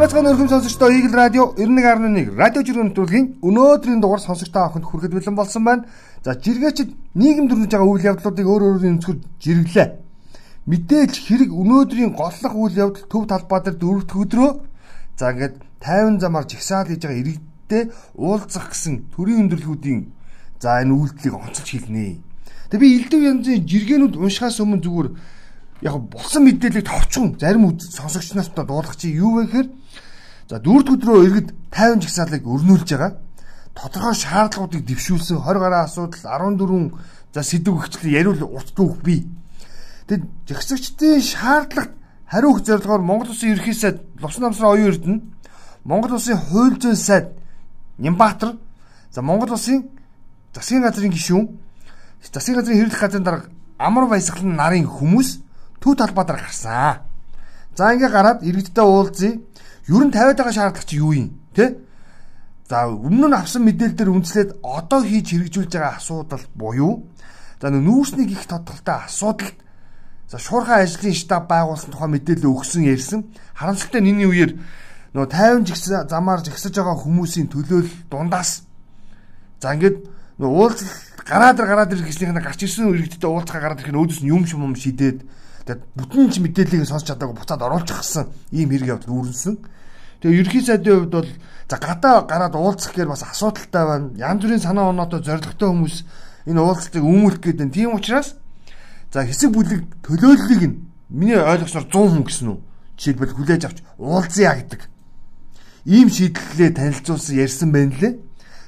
Бацхан өрхөм сонсогчдоо Eagle Radio 91.1 радио жиргэн нэвтрүүлгийн өнөөдрийн дугаар сонсогчдоо авахд хүрэхэд бэлэн болсон байна. За жиргээчд нийгэм дөрнөж байгаа үйл явдлуудыг өөр өөрийн өнцгөр жиргэлээ. Мэдээж хэрэг өнөөдрийн голлох үйл явдал төв талбай дээр дөрөвт өдрөө за ингээд 50 замаар жигсаал хийж байгаа иргэдтэй уулзах гэсэн төрийн өндөрлгүүдийн за энэ үйлдэлийг онцолж хэлнэ. Тэгээ би элдв янзын жиргэнүүд уншихаас өмнө зүгээр яг болсон мэдээллийг товчхон зарим сонсогчноос дуулах чи юу вэ гэхээр за дөрөвд өдрөө иргэд 50 жагсаалыг өрнүүлж байгаа. Тодорхой шаардлагуудыг дэвшүүлсэн 20 гаруй асуудал 14 за сэдв өгчлээ яриул уртдгүй би. Тэгэд жагсагчдын шаардлагат хариу өгөх зорилгоор Монгол Улсын ерхий сайд Лувсан намсрын оюун эрдэнэ Монгол Улсын хууль зүйн сайд Нямбатар за Монгол Улсын засгийн газрын гишүүн засгийн газрын хэрэглэх газрын дарга амар баясгалан нарын хүмүүс төв талбай дээр гарсан. За ингээ гараад иргэдтэй уулзъя. Ер нь тавиад байгаа шаардлага чи юу юм? Тэ? За өмнө нь авсан мэдээлэл дээр үндэслээд одоо хийж хэрэгжүүлж байгаа асуудал буюу за нүүрсний их тодорхойтой асуудалд за шуурхай ажлын штаб байгуулсан тухай мэдээлэл өгсөн ярьсан. Харамсалтай нэгний үеэр нөгөө 50 жигс замаар жигсэж байгаа хүмүүсийн төлөөлөл дундаас за ингээд нөгөө уулзал гараад гараад ир гэснийхээ гарч ирсэн иргэдтэй уулзахаа гараад ирэх нь өөдөөс нь юм шум юм шидээд Тэгээд бүтэн ч мэдээллийг сонсч чадаагүй буцаад оруулах гэсэн ийм хэрэг явдал үүрнсэн. Тэгээ ерхий сайдын хувьд бол за гадаа гараад уулзах гэхээр бас асуудалтай байна. Янз бүрийн санаа оноотой зоригтой хүмүүс энэ уулзалтыг өмүүлэх гэдэг нь тийм учраас за хэсэг бүлэг төлөөллийг нь миний ойлгосноор 100 хүн гэсэн үү? Жишээлбэл хүлээж авч уулзъя гэдэг. Ийм шийдлээ танилцуулсан ярьсан байна лээ.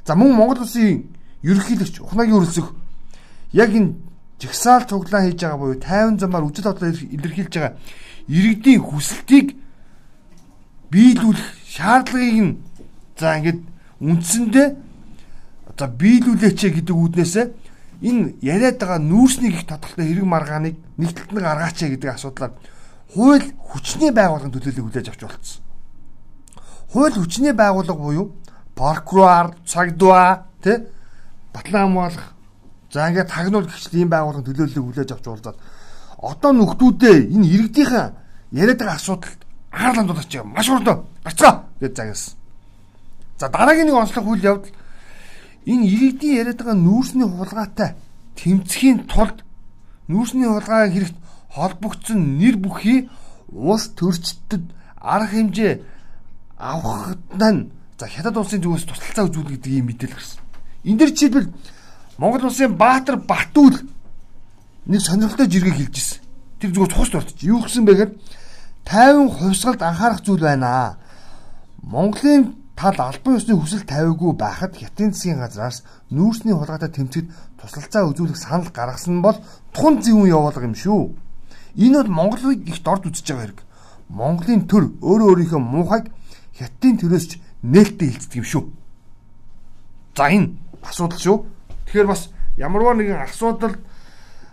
За мөн Монгол улсын ерөнхийлөгч Ухнагийн өрөлсөх яг энэ жигсаал цуглаан хийж байгаа буюу 50 замаар үжил бодлоо илэрхийлж байгаа иргэдийн хүсэлтийг биелүүлэх шаардлагыг нь за ингээд үндсэндээ за биелүүлээч гэдэг үүднээсээ энэ яриад байгаа нүүрсний их тодорхойтой хэрэг маргааныг нэгтэлт нь гаргаач гэдэг асуудлаар хууль хүчний байгууллагын төлөөллийг хүлээж авч болцсон. Хууль хүчний байгууллага буюу прокурор, цагдаа, тэ батлан хамгаалах За ингээд тагнуул гихчл ийм байгууллагын төлөөллийг хүлээж авч уулзаад одоо нөхдүүдээ энэ иргэдийнхэн яриад байгаа асуудалд хаалганд дулаач байгаа. Маш хурдан гарцгаа гэж загнасан. За дараагийн нэг онцлог үйл явдал энэ иргэдийн яриад байгаа нүүрсний хулгайтай тэмцэхийн тулд нүүрсний хулгай хэрэгт холбогдсон нэр бүхий улс төрчдөд арга хэмжээ авахд нь за хятад улсын зүгээс тусалцаа үзүүлэх гэдэг ийм мэдээлэл гарсан. Энд дэр жишээлбэл Монгол улсын Баатар Батүл нэг сонирхолтой жиргэг хэлж ирсэн. Тэр зүгээр цус дуртаж. Юу гэсэн бэ гэхээр 50 хувьсгалд анхаарах зүйл байна. Монголын тал албан ёсны хүсэл тавиагүй байхад хятадын засгийн газраас нүүрсний хулгайтай тэмцэд тусалцаа үзүүлэх санал гаргасан бол тун зэвүүн явуулга юм шүү. Энэ бол Монголыг их дорд үзэж байгаа хэрэг. Монголын төр өөрөө өөрийнхөө муухайг хятадын төрөөс ч нээлттэй хилцдэг юм шүү. За энэ асуудал шүү. Тэгэхээр бас ямарваа нэгэн асуудал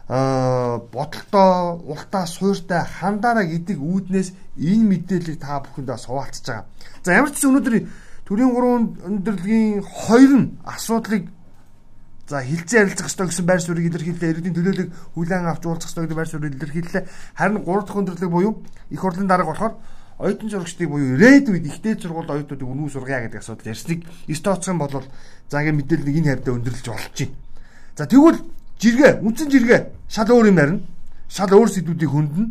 бодолтой, ултаа суйртай хандаараа гэдэг үүднээс энэ мэдээллийг та бүхэндээ суваалцж байгаа. За ямар ч өнөөдөр төрийн гурван өндөрлөгийн хоёр нь асуудлыг за хилцээ ярилцах ёстой гэсэн байр суурийг илэрхийллээ. Иргэдийн төлөөлөг хүлээн авч уулзах ёстой гэдэг байр суурийг илэрхийллээ. Харин гурав дахь өндөрлөг буюу их хурлын дарга болохоор оюутан сурагчдыг буюу red үед ихтэй сургууль оюутнуудыг үнэн сургая гэдэг асуудал ярьсныг стооцсон бол за ингэ мэдээлэл нэг энэ хайрдаа өндөрлөж болж байна. За тэгвэл жиргээ, үндсэн жиргээ шал өөр юм ярина. Шал өөр сэдвүүдийг хөндлөн.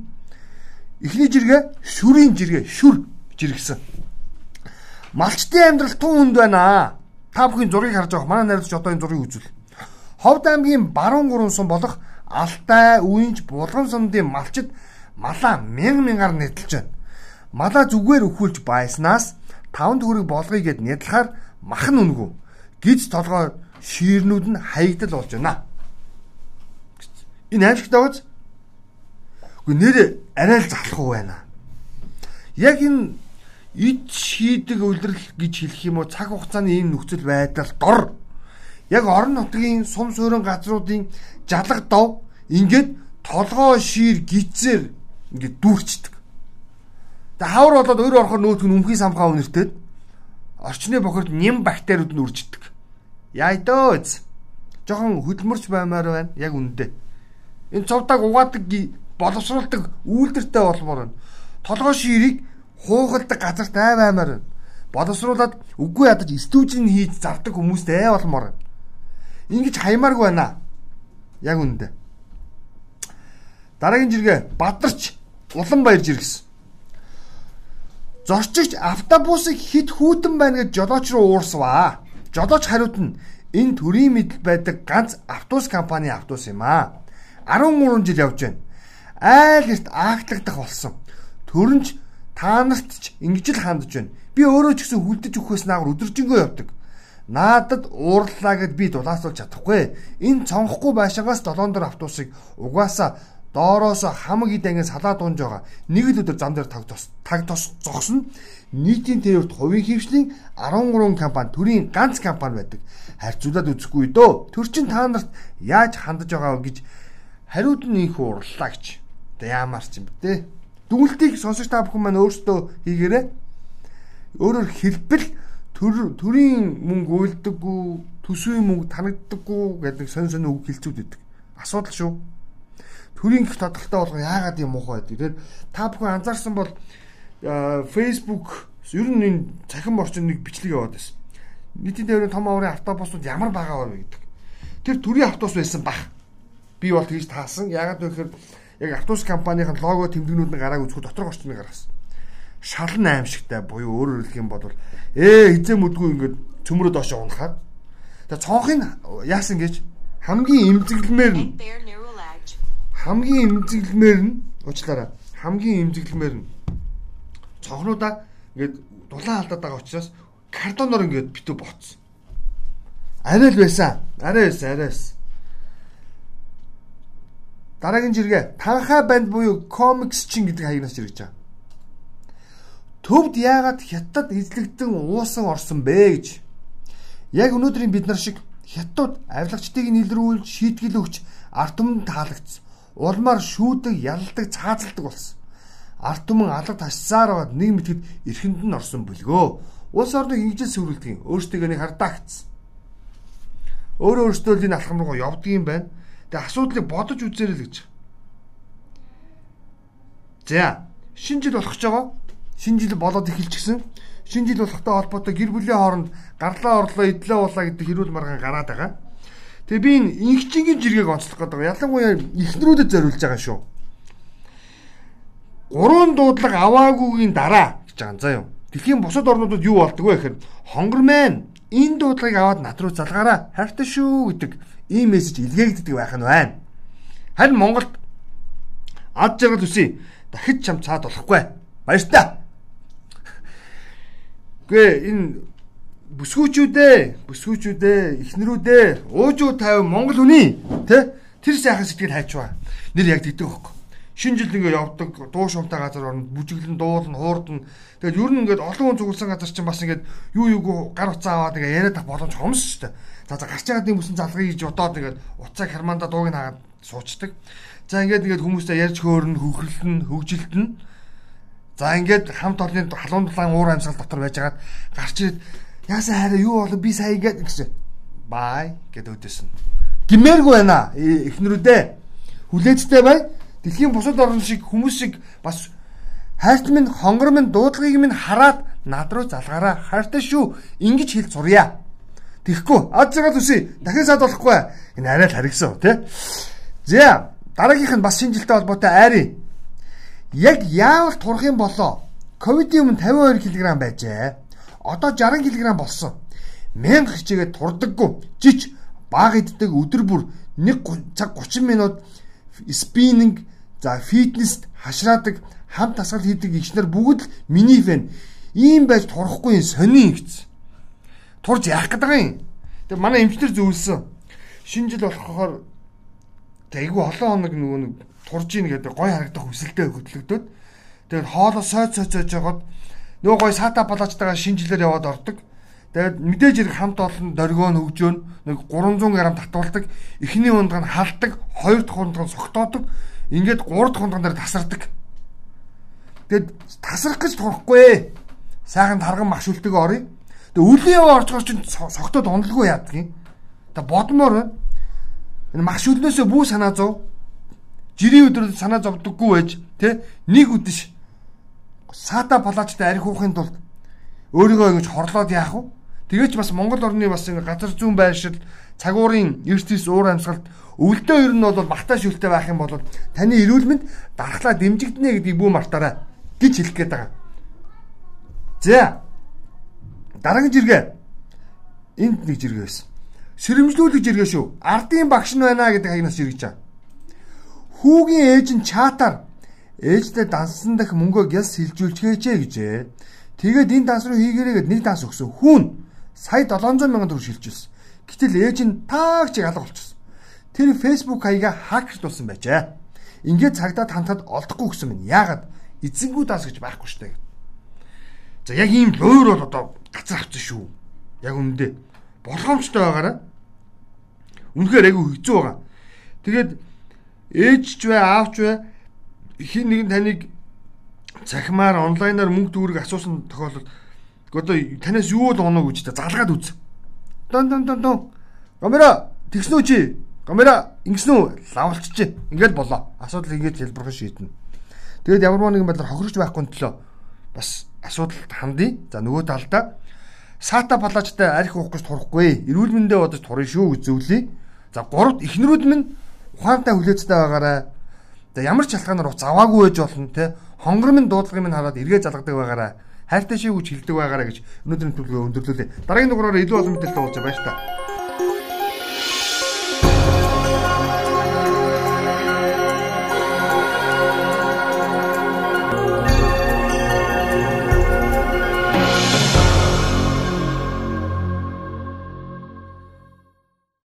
Эхний жиргээ шүрийн жиргээ, шүр жиргсэн. Малчтын амьдрал тун хүнд байна. Та бүхэн зургийг харж байгаа. Манай найруулагч одоо энэ зургийг үзүүл. Ховд аймгийн баруун гурван сум болох Алтай, Үйнж, Булган сумдын малчид малаа мянган мянгаар нэтлж байна малаа зүгээр өхүүлж байснаас 5 төгрөг болгоё гэд нядлахаар махан үнгүү. Гиз толгой шиирнүүд нь хаягдал болж байна. Энэ аймагтай гоц. Гэхдээ нэр арай л залах уу байна. Яг энэ ид шийдэг үйлрэл гэж хэлэх юм уу цаг хугацааны ийм нөхцөл байдал дор яг орон нутгийн сум суурин газруудын жалга дов ингээд толгоо шир гизээр ингээд дүүрчдэг Тэгээ хавар болоод өөр орохоор нөөдг нь өмхий самхаа үнэртээд орчны бохирд нэм бактериуд нь үржиддэг. Яй дөөз. Жохон хөдөлмөрч баймаар байна. Яг үндэ. Энэ цовдаг угаадаг боловсруулдаг үйлдвэртэй болмоор байна. Толгой ширийг хуухалдаг газарт ай баймаар байна. Боловсруулад үгүй ядаж стүүжин хийж зардаг хүмүүстэй ээ болмоор байна. Ингиж хаймааргүй байна. Яг үндэ. Дараагийн жиргээ Бадарч Улаанбаяр жиргэсэн. Зорчигч автобусыг хит хүүтэн байна гэж жолооч руу уурсваа. Жолооч хариуд нь энэ төрийн мэдл байдаг ганц автобус компани автобус юм аа. 13 жил явж байна. Айл эрт аагтлагдах болсон. Төрөнч та нарт ч ингэж л хандж байна. Би өөрөө ч гэсэн хүлдэж өгөхөөс наагар өдөржингөө явдаг. Наадад уурлаа гэд би дулаасуулж чадахгүй. Энэ цонхгүй байшингаас 7 дор автобусыг угаасаа доороос хамаг идэнгээс салаад унж байгаа. Нэг л өдөр зам дээр таг тос таг тос зогсно. Нийтийн тэрвэрт хувийн хөвшлийн 13 компани төрийн ганц компани байдаг. Харьцуулаад үзэхгүй дөө. Төр чин та нарт яаж хандаж байгаа вэ гэж хариуд нь их урлаа гэж. Тэ яамаар ч юм бэ? Дүгэлтийг сонсогч та бүхэн маань өөрсдөө хийгээрэй. Өөрөөр хэлбэл төр төрийн мөнгө уйлдаггүй, төсвийн мөнгө танагддаггүй гэдэг сонь сонь үг хэлцүүд байдаг. Асуудал шүү төрийн гих тодорхойтой болгоо яагаад юм муухай байдаг. Тэгэхээр та бүхэн анзаарсан бол Facebook ер нь энэ цахим орчин нэг бичлэг яваад байсан. Нийтийн тээврийн том аврын автобусууд ямар байгаа вэ гэдэг. Тэр төрийн автобус байсан бах. Би бол тэгж таасан. Яагаад вэ гэхээр яг автобус компанийн лого тэмдэгнүүд нь гарааг үзэхэд дотор орчныг гаргасан. Шалан аимшигтай буюу өөрөөр хэлэх юм бол ээ хизээ мүдгүй ингээд цөмрөө доош унахад. Тэгээ цонхын яасан гэж хамгийн эмзэглэмээр нь хамгийн эмзэглэмээр нь уучлаарай. Хамгийн эмзэглэмээр нь цонхнуудаа ингээд дулаан алдаад байгаа учраас картоноор ингээд битүү боцсон. Арай л байсан. Арай байсан, арай байсан. Дараагийн жиргээ танхаа банд буюу комикс чин гэдэг хаягнаас жиргэж байгаа. Төвд яагаад хятад эзлэгдэн уусан орсон бэ гэж. Яг өнөөдрийн бид нар шиг хятад авилагчдыг нийлрүүлж шийтгэл өгч ард түмэнд таалагдсан улмаар шүүдэг, ялдаг, цаазалдаг болсон. Арт түмэн алга ташсаар байгаад нэг мэтгэд эрхэнд нь орсон бөлгөө. Улс орныг ингэж сүрүүлдэг юм. Өөртөө нэг хардаа гцсэн. Өөрөө өөртөө л энэ алхам руу явдаг юм байна. Тэгээ асуудлыг бодож үзээрэй л гэж. За, шинэ жил болох ч байгаа. Шинэ жил болоод эхэлчихсэн. Шинэ жил болохтой холбоотой гэр бүлийн хооронд гарлаа орлоо идлээ уулаа гэдэг хэрүүл маргаан гараад байгаа. Тэгээ би энэ инхчингийн жиргэг онцлох гэдэг. Ялангуяа ихнэрүүдэд зориулж байгаа шүү. Гурван дуудлага аваагүйгийн дараа гэж байгаа заа юу. Дэлхийн бусад орнуудад юу болдог вэ гэхээр хонгор мэн энэ дуудлагыг аваад над руу залгаараа хайртай шүү гэдэг ийм мессеж илгээгддэг байх нь байна. Харин Монголд ад жаргал үсэ дахиж чам цаад болохгүй. Баяртай. Гэ энэ бүсгүүчүүдээ, бүсгүүчүүдээ, ихнэрүүдээ, уужуу тайв Монгол хүний тэ тэр сайхан сэтгэл хайчваа. Нэр яг тэгдэг байхгүй. Шинэ жил ингээ явдаг, дуу шумтай газар орно, бүжиглэн дуулна, хуурдна. Тэгээд ер нь ингээд олон хүн зүгэлсэн газар чинь бас ингээд юу юу гар уцаа аваад ингээ яриад ах боломж хомс шүү дээ. За за гарч байгаа юм бүсэн залгыг гэж бодоод ингээд уцаа харманда дууг нь хаагаад суучдаг. За ингээд ингээд хүмүүстэй ярьж хөөрнө, хөхрөлтөн, хөгжилтэн. За ингээд хамт олонны халуун дулаан уур амьсгал дотор байжгаад гарч ирээд Яасан хайраа юу болов би сая ингээд гэсэн. Бай гэдэг өдөөсөн. Гимээргүй байна. Эхнэрүүдээ хүлээцтэй бай. Дэлхийн бусад орн шиг хүмүүс шиг бас хайрт минь хонгор минь дуудлагыг минь хараад над руу залгаараа хайртай шүү. Ингиж хэл зурья. Тэгэхгүй ад цагаал үсэ дахин саад болохгүй. Энэ арай л харигсан тий. За дараагийнх нь бас шинэ жилтэй холбоотой айрын. Яг яавал турах юм болоо. Ковидын өмнө 52 кг байжээ одоо 60 кг болсон. 1000 хичээгээд турдаггүй. Жич баг иддэг өдөр бүр 1 цаг 30 минут спиннинг за фитнест хашраадаг хамт тасгал хийдэг игчнэр бүгд л миний фэн. Ийм байж турахгүй сони гэж. Турж яах гэдэг юм. Тэгээ манай эмчнэр зөвлөсөн. Шинэ жил болохоор айгүй олон хоног нөгөө нэг турж ийн гэдэг гой харагдах хүсэлтэй хөдлөгдөд. Тэгээд хоолоо сойц сойцож жагаад нөгөө гой саата болоочтойгоо шинжилээр яваад ордог. Тэгээд мэдээж хэрэг хамт олон дөргөө нь хөгжөөн нэг 300 г татуулдаг. Эхний ундаг нь халдаг, хоёр дахь ундаг нь согтоодог. Ингээд гурав дахь ундаг дээр тасардаг. Тэгэд тасрах гэж турахгүй. Сайхан тарган магшуултыг орё. Тэгээ үлийн яваа гарч чинь согтоод ундлгүй яадгийг. Та бодмоор энэ магшуулнөөсөө бүү санаа зов. Жирийн өдрөд санаа зовдөггүй байж тэ нэг үдэш саата палачтай арх уухын тулд өөрийгөө ингэж хорлоод яах вэ? Тэгээч бас Монгол орны бас ингэ газар зүүн байршил цагуурын эртис уур амьсгалд өвөлдөө ер нь бол мартаа шүлтэй байх юм бол таны эрүүл мэнд дархлаа дэмжигдэнэ гэдгийг бүү мартаарай гэж хэлэх гээд байгаа. За. Дараагийн жиргээ. Энд нэг жиргээ байсан. Сэрэмжлүүлэг жиргээ шүү. Ардын багш нь байна гэдэг хаягнаас жиргэж байгаа. Хүүгийн ээж нь чатаар ээжтэй дансан дах мөнгөө гяс сэлжүүлчихээчээ гэжээ. Тэгээд энэ данс руу хийгээрээ нэг данс өгсөн. Хүүн сая 700 сая төгрөг шилжүүлсэн. Гэтэл ээж нь таагч алга болчихсон. Тэр Facebook хаягаа хакерлуулсан байжээ. Ингээд цагдаа тантад олдохгүй гэсэн минь. Яагаад эзэнгүү даас гэж байхгүй штэ. За яг ийм луур бол одоо гацар авсан шүү. Яг үнэндээ болгоомжтой байгаараа. Үнэхээр айгүй хэцүү байгаа. Тэгээд ээж ч бай, аавч бай хин нэгэн таныг цахимаар онлайнаар мөнгө төгрөг асуусан тохиолдолд одоо танаас юу л оноо гэж залгаад үз. Дон дон дон дон. Камера тэгснүү чи? Камера ингэсэн үү? Лавлчжээ. Ингээд болоо. Асуудал ингэж хэлбэрхэн шийднэ. Тэгээд ямар нэгэн байдлаар хохирч байхгүй төлөө бас асуудалд хандъя. За нөгөө талдаа саата палажтай арх уух гэж турахгүй. Эрүүл мэндэ бодож турна шүү гэж зөвлөе. За гуравт ихнэрүүд минь ухаантай хүлээцтэй байгаарай. За ямар ч шалтгаанаар уц аваагүй байж болно те. Хонгор минь дуудлагын минь хараад эргээ залгадаг байгаарай хайртай шиг үж хилдэг байгаараа гэж өнөөдрийн төлөвөө өндөрлөлөө. Дараагийн дугаараар илүү олон мэдээлэл уулзаа баяр та.